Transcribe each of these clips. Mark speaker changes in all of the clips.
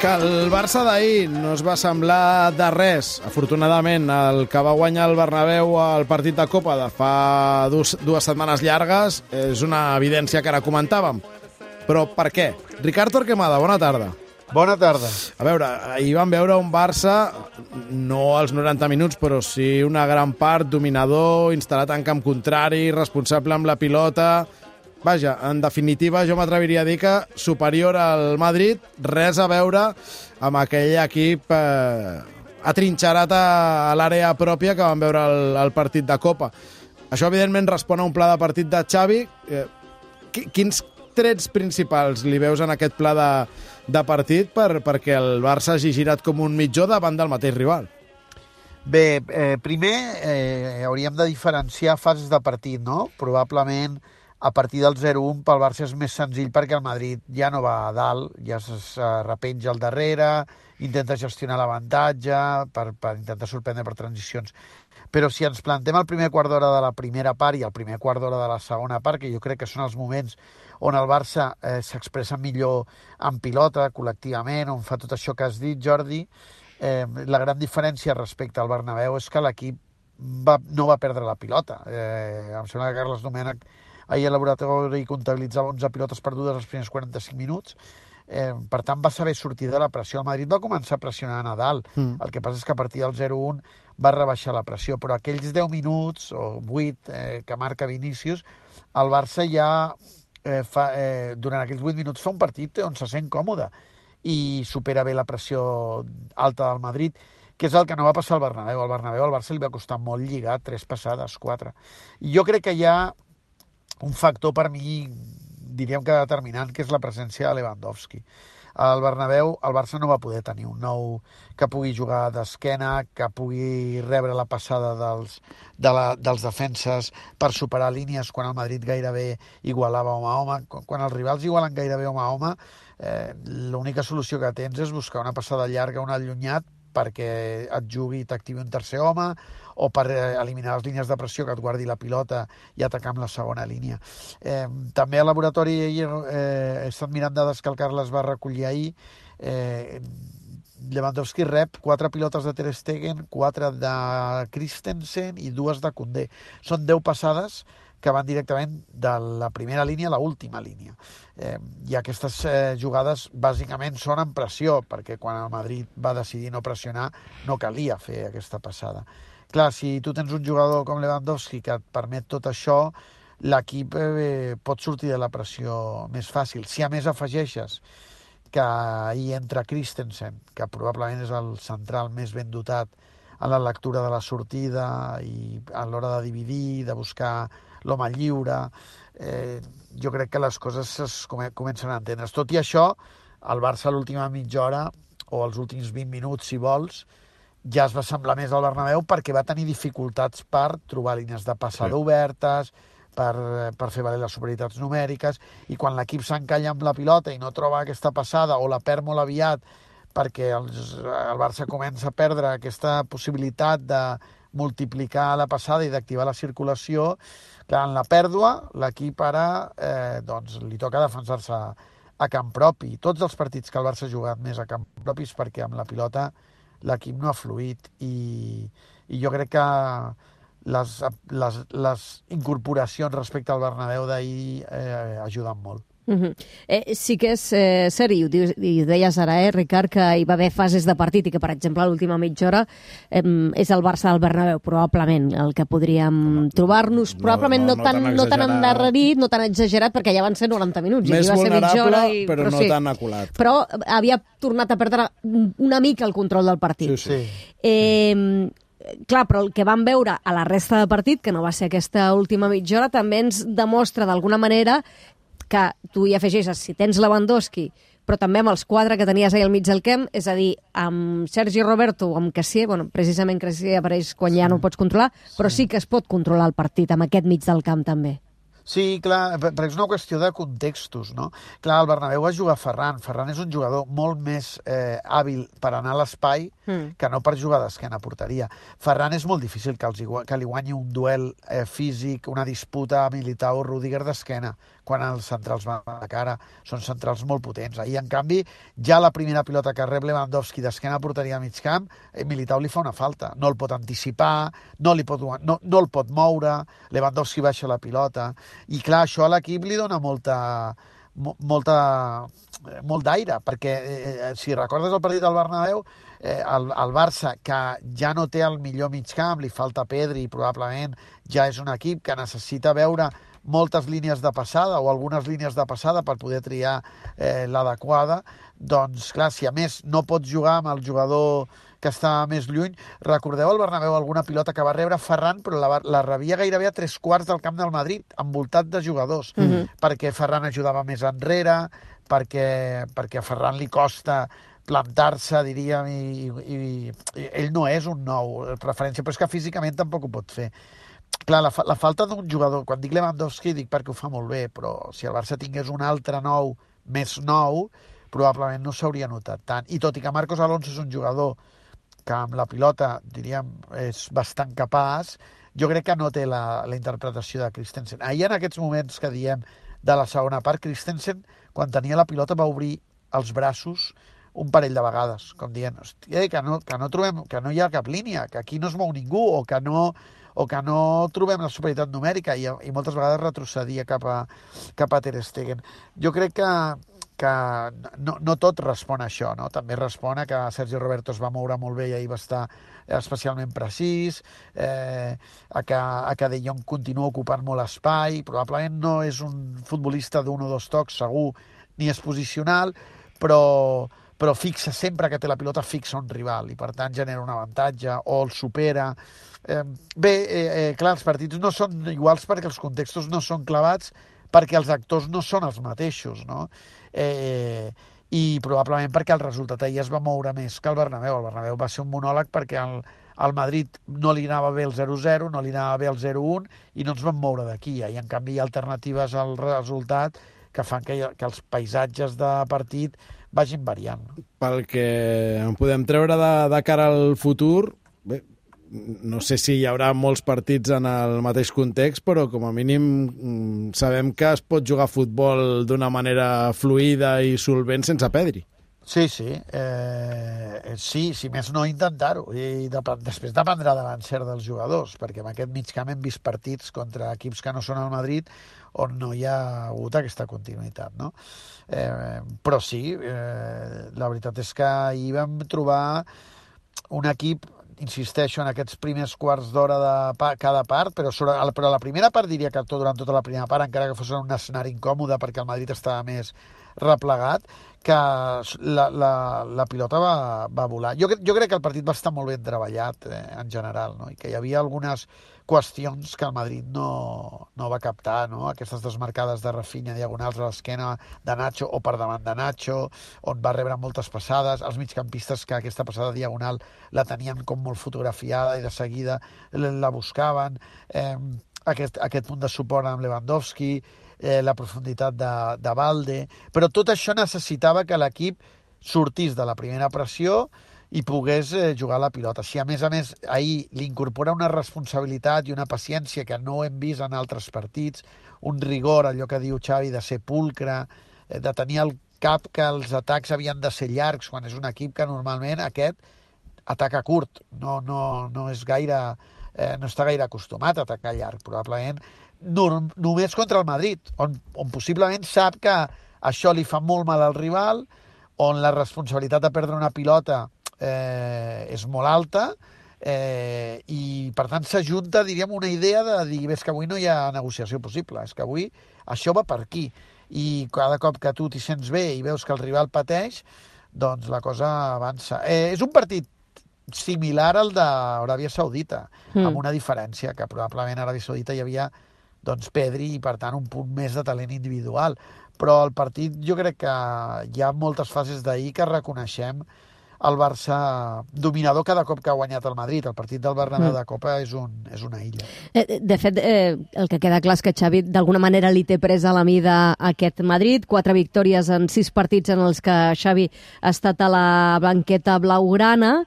Speaker 1: Que el Barça d'ahir no es va semblar de res. Afortunadament, el que va guanyar el Bernabéu al partit de Copa de fa dues, dues setmanes llargues és una evidència que ara comentàvem. Però per què? Ricard Torquemada, bona tarda.
Speaker 2: Bona tarda.
Speaker 1: A veure, ahir vam veure un Barça, no als 90 minuts, però sí una gran part, dominador, instal·lat en camp contrari, responsable amb la pilota... Vaja, en definitiva, jo m'atreviria a dir que superior al Madrid, res a veure amb aquell equip eh, atrinxerat a, a l'àrea pròpia que vam veure al, al partit de Copa. Això, evidentment, respon a un pla de partit de Xavi. Eh, qui- quins trets principals li veus en aquest pla de, de partit per, perquè el Barça hagi girat com un mitjó davant del mateix rival?
Speaker 2: Bé, eh, primer eh, hauríem de diferenciar fases de partit, no? Probablement a partir del 0-1 pel Barça és més senzill perquè el Madrid ja no va a dalt, ja es repenja al darrere, intenta gestionar l'avantatge per, per intentar sorprendre per transicions. Però si ens plantem el primer quart d'hora de la primera part i el primer quart d'hora de la segona part, que jo crec que són els moments on el Barça eh, s'expressa millor en pilota, col·lectivament, on fa tot això que has dit, Jordi, eh, la gran diferència respecte al Bernabéu és que l'equip va, no va perdre la pilota. Eh, em sembla que Carles Domènech ahir al laboratori comptabilitzava 11 pilotes perdudes els primers 45 minuts. Eh, per tant, va saber sortir de la pressió. El Madrid va començar a pressionar a Nadal. Mm. El que passa és que a partir del 0-1 va rebaixar la pressió, però aquells 10 minuts o 8 eh, que marca Vinícius, el Barça ja eh, fa, eh, durant aquells 8 minuts fa un partit on se sent còmode i supera bé la pressió alta del Madrid, que és el que no va passar al Bernabéu. Al Bernabéu al Barça li va costar molt lligar, tres passades, quatre. I jo crec que ha un factor per mi, diríem que determinant, que és la presència de Lewandowski. Al Bernabéu el Barça no va poder tenir un nou que pugui jugar d'esquena, que pugui rebre la passada dels, de la, dels defenses per superar línies quan el Madrid gairebé igualava home a home. Quan, quan els rivals igualen gairebé home a home, eh, l'única solució que tens és buscar una passada llarga, un allunyat, perquè et jugui i t'activi un tercer home o per eh, eliminar les línies de pressió que et guardi la pilota i atacar amb la segona línia. Eh, també al laboratori eh, he estat mirant dades que el Carles va recollir ahir eh, Lewandowski rep quatre pilotes de Ter Stegen, quatre de Christensen i dues de Koundé. Són 10 passades que van directament de la primera línia a l'última línia. Eh, I aquestes eh, jugades bàsicament són en pressió, perquè quan el Madrid va decidir no pressionar no calia fer aquesta passada. Clar, si tu tens un jugador com Lewandowski que et permet tot això, l'equip eh, pot sortir de la pressió més fàcil. Si a més afegeixes que hi entra Christensen, que probablement és el central més ben dotat a la lectura de la sortida i a l'hora de dividir, de buscar l'home lliure, eh, jo crec que les coses es come comencen a entendre's. Tot i això, el Barça a l'última mitja hora, o els últims 20 minuts, si vols, ja es va semblar més al Bernabéu perquè va tenir dificultats per trobar línies de passada sí. obertes, per, per fer valer les superioritats numèriques, i quan l'equip s'encalla amb la pilota i no troba aquesta passada o la perd molt aviat perquè els, el Barça comença a perdre aquesta possibilitat de multiplicar la passada i d'activar la circulació, clar, en la pèrdua l'equip ara eh, doncs, li toca defensar-se a, a camp propi. Tots els partits que el Barça ha jugat més a camp propi és perquè amb la pilota l'equip no ha fluït i, i jo crec que les, les, les incorporacions respecte al Bernabéu d'ahir eh, ajuden molt.
Speaker 3: Uh -huh. eh, sí que és eh, cert, i ho, dius, i ho deies ara, eh, Ricard, que hi va haver fases de partit i que, per exemple, l'última mitja hora eh, és el Barça del Bernabéu, probablement, el que podríem trobar-nos, probablement no, no, no, tan, no, tan endarrerit, no tan exagerat, perquè ja van ser 90 minuts.
Speaker 1: Més
Speaker 3: i va ser mitja hora i,
Speaker 1: però, però no
Speaker 3: sí.
Speaker 1: tan aculat.
Speaker 3: Però havia tornat a perdre una mica el control del partit.
Speaker 1: Sí, sí.
Speaker 3: Eh, clar, però el que vam veure a la resta de partit, que no va ser aquesta última mitja hora, també ens demostra d'alguna manera que tu hi afegeixes, si tens Lewandowski, però també amb els quatre que tenies ahir al mig del camp, és a dir, amb Sergi Roberto o amb Cassier, bueno, precisament Cassier apareix quan ja no ho pots controlar, però sí que es pot controlar el partit amb aquest mig del camp també.
Speaker 2: Sí, clar, perquè és una qüestió de contextos, no? Clar, el Bernabéu va jugar Ferran. Ferran és un jugador molt més eh, hàbil per anar a l'espai mm. que no per jugar d'esquena a porteria. Ferran és molt difícil que, els, que li guanyi un duel eh, físic, una disputa militar o Rudiger d'esquena, quan els centrals van a la cara. Són centrals molt potents. Ahir, en canvi, ja la primera pilota que rep Lewandowski d'esquena a porteria a mig camp, eh, Militao li fa una falta. No el pot anticipar, no, li pot, no, no el pot moure, Lewandowski baixa la pilota i clar, això a l'equip li dona molta, molta, molt d'aire, perquè eh, eh, si recordes el partit del Bernabéu, eh, el, el Barça, que ja no té el millor mig camp, li falta Pedri, probablement ja és un equip que necessita veure moltes línies de passada o algunes línies de passada per poder triar eh, l'adequada, doncs clar, si a més no pots jugar amb el jugador que està més lluny. Recordeu el Bernabéu alguna pilota que va rebre Ferran, però la, la rebia gairebé a tres quarts del camp del Madrid, envoltat de jugadors, mm -hmm. perquè Ferran ajudava més enrere, perquè, perquè a Ferran li costa plantar-se, diríem, i, i, i ell no és un nou referència, però és que físicament tampoc ho pot fer. Clar, la, la falta d'un jugador, quan dic Lewandowski dic perquè ho fa molt bé, però si el Barça tingués un altre nou, més nou, probablement no s'hauria notat tant. I tot i que Marcos Alonso és un jugador que amb la pilota, diríem, és bastant capaç, jo crec que no té la, la interpretació de Christensen. Ahir, en aquests moments que diem de la segona part, Christensen, quan tenia la pilota, va obrir els braços un parell de vegades, com dient, hòstia, que no, que no, trobem, que no hi ha cap línia, que aquí no es mou ningú, o que no, o que no trobem la superioritat numèrica, i, i moltes vegades retrocedia cap a, cap a Ter Stegen. Jo crec que, que no, no tot respon a això, no? també respon a que Sergi Roberto es va moure molt bé i ahir va estar especialment precís, eh, a, que, a que De Jong continua ocupant molt espai, probablement no és un futbolista d'un o dos tocs segur, ni és posicional, però, però fixa sempre que té la pilota fixa un rival i per tant genera un avantatge o el supera. Eh, bé, eh, eh, clar, els partits no són iguals perquè els contextos no són clavats perquè els actors no són els mateixos, no? Eh, i probablement perquè el resultat ahir es va moure més que el Bernabéu. El Bernabéu va ser un monòleg perquè el, al Madrid no li anava bé el 0-0, no li anava bé el 0-1 i no ens vam moure d'aquí. I en canvi hi ha alternatives al resultat que fan que, que els paisatges de partit vagin variant.
Speaker 1: Pel que en podem treure de, de cara al futur, bé, no sé si hi haurà molts partits en el mateix context, però com a mínim mm, sabem que es pot jugar a futbol d'una manera fluida i solvent sense Pedri.
Speaker 2: Sí, sí. Eh, sí, si més no, intentar-ho. I de, després dependrà de l'encert dels jugadors, perquè en aquest mig camp hem vist partits contra equips que no són al Madrid on no hi ha hagut aquesta continuïtat, no? Eh, però sí, eh, la veritat és que ahir vam trobar un equip insisteixo, en aquests primers quarts d'hora de pa, cada part, però, sobre, però la primera part diria que tot, durant tota la primera part, encara que fos un escenari incòmode perquè el Madrid estava més replegat, que la, la, la pilota va, va volar. Jo, jo crec que el partit va estar molt ben treballat eh, en general, no? i que hi havia algunes qüestions que el Madrid no, no va captar, no? aquestes desmarcades de Rafinha diagonals a l'esquena de Nacho o per davant de Nacho, on va rebre moltes passades, els migcampistes que aquesta passada diagonal la tenien com molt fotografiada i de seguida la buscaven, eh, aquest, aquest punt de suport amb Lewandowski, eh, la profunditat de, de Valde, però tot això necessitava que l'equip sortís de la primera pressió i pogués eh, jugar la pilota. Si a més a més ahir li incorpora una responsabilitat i una paciència que no hem vist en altres partits, un rigor, allò que diu Xavi, de ser pulcre, eh, de tenir al cap que els atacs havien de ser llargs, quan és un equip que normalment aquest ataca curt, no, no, no és gaire, eh, no està gaire acostumat a atacar llarg, probablement norm, només contra el Madrid, on, on possiblement sap que això li fa molt mal al rival, on la responsabilitat de perdre una pilota eh, és molt alta eh, i per tant s'ajunta, diríem, una idea de dir, és que avui no hi ha negociació possible, és que avui això va per aquí i cada cop que tu t'hi sents bé i veus que el rival pateix, doncs la cosa avança. Eh, és un partit similar al d'Aràbia Saudita, mm. amb una diferència, que probablement a Aràbia Saudita hi havia doncs, Pedri i, per tant, un punt més de talent individual però el partit jo crec que hi ha moltes fases d'ahir que reconeixem el Barça dominador cada cop que ha guanyat el Madrid. El partit del Bernabéu
Speaker 3: Mm.
Speaker 2: de Copa és, un, és una illa.
Speaker 3: Eh, De fet, eh, el que queda clar és que Xavi d'alguna manera li té presa a la mida aquest Madrid. Quatre victòries en sis partits en els que Xavi ha estat a la banqueta blaugrana.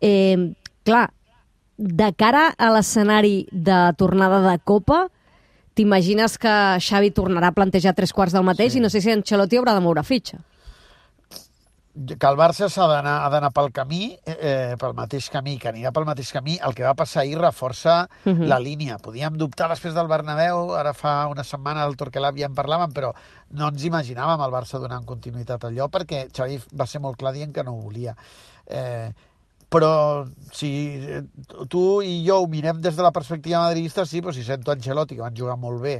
Speaker 3: Eh, clar, de cara a l'escenari de tornada de Copa, t'imagines que Xavi tornarà a plantejar tres quarts del mateix
Speaker 2: Sí.
Speaker 3: i no sé si Ancelotti haurà de moure fitxa.
Speaker 2: Que el Barça s'ha d'anar ha d'anar pel camí, eh, pel mateix camí, que anirà pel mateix camí, el que va passar ahir reforça uh
Speaker 3: Mhm.
Speaker 2: -huh. la línia. Podíem dubtar després del Bernabéu, ara fa una setmana al Torquelab ja en parlàvem, però no ens imaginàvem el Barça donant continuïtat a allò, perquè Xavi va ser molt clar dient que no ho volia. Eh, però si tu i jo ho mirem des de la perspectiva madridista, sí, però si sento Ancelotti, que van jugar molt bé,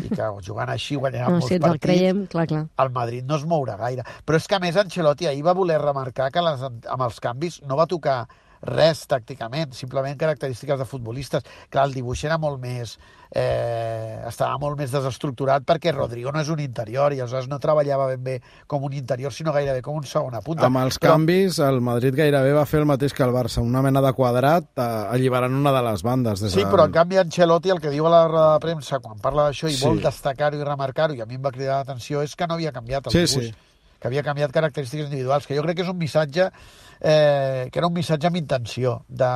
Speaker 2: i que jugant així guanyaran
Speaker 3: No,
Speaker 2: molts
Speaker 3: si
Speaker 2: partits,
Speaker 3: creiem, clar, clar.
Speaker 2: el Madrid no es mourà gaire. Però és que, a més, Ancelotti ahir va voler remarcar que les, amb els canvis no va tocar res tàcticament, simplement característiques de futbolistes. Clar, el dibuix era molt més... Eh, estava molt més desestructurat perquè Rodrigo no és un interior i aleshores no treballava ben bé com un interior, sinó gairebé com un segona punta.
Speaker 1: Amb els
Speaker 2: Però-
Speaker 1: canvis, el Madrid gairebé va fer el mateix que el Barça, una mena de quadrat, eh, alliberant una de les bandes. Des
Speaker 2: Sí,
Speaker 1: de...
Speaker 2: però en canvi Ancelotti el que diu a la roda de premsa quan parla d'això i
Speaker 1: Sí.
Speaker 2: vol destacar-ho i remarcar-ho, i a mi em va cridar l'atenció, és que no havia canviat el
Speaker 1: Sí,
Speaker 2: dibuix.
Speaker 1: sí.
Speaker 2: Que havia canviat característiques individuals, que jo crec que és un missatge eh, que era un missatge amb intenció de,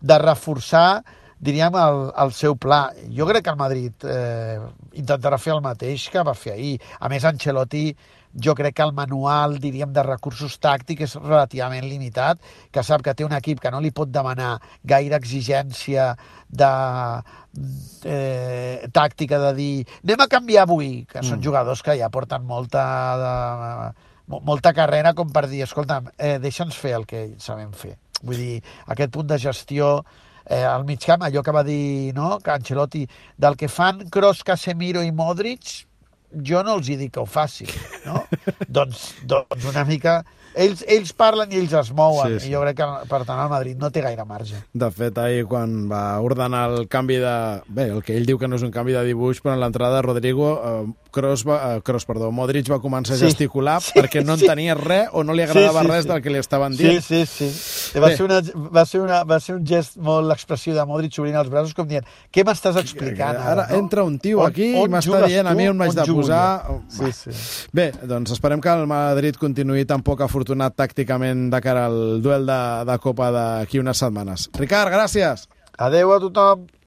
Speaker 2: de reforçar diríem, el, el seu pla. Jo crec que el Madrid eh, intentarà fer el mateix que va fer ahir. A més, Ancelotti jo crec que el manual, diríem, de recursos tàctics és relativament limitat, que sap que té un equip que no li pot demanar gaire exigència de eh, tàctica de dir anem a canviar avui, que són jugadors que ja porten molta de, mo- molta carrera com per dir, escolta'm, eh, deixa'ns fer el que sabem fer. Vull dir, aquest punt de gestió eh, al mig camp, allò que va dir no, que Ancelotti, del que fan Kroos, Casemiro i Modric, jo no els hi dic que ho facin, no? doncs, doncs una mica... Ells, ells parlen i ells es mouen,
Speaker 1: Sí, sí.
Speaker 2: i jo crec que, per tant, el Madrid no té gaire marge.
Speaker 1: De fet, ahir quan va ordenar el canvi de... Bé, el que ell diu que no és un canvi de dibuix, però en l'entrada de Rodrigo, eh, Kroos, va, eh, Kroos, perdó, Modric va començar
Speaker 2: Sí.
Speaker 1: a gesticular
Speaker 2: Sí,
Speaker 1: perquè no
Speaker 2: sí.
Speaker 1: entenia res o no li agradava
Speaker 2: Sí, sí,
Speaker 1: res
Speaker 2: sí.
Speaker 1: del que li estaven
Speaker 2: Sí,
Speaker 1: dient.
Speaker 2: sí, sí. Va
Speaker 1: Bé.
Speaker 2: ser, una, va, ser una, va ser un gest molt l'expressió de Modric obrint els braços com dient què m'estàs explicant ara?
Speaker 1: Ara
Speaker 2: no?
Speaker 1: entra un tio aquí i m'està dient a
Speaker 2: tu?
Speaker 1: mi on m'haig de posar.
Speaker 2: jo? Sí, sí.
Speaker 1: Bé, doncs esperem que el Madrid continuï tan poc afortunat tàcticament de cara al duel de, de Copa d'aquí unes setmanes. Ricard, gràcies!
Speaker 2: Adeu a tothom.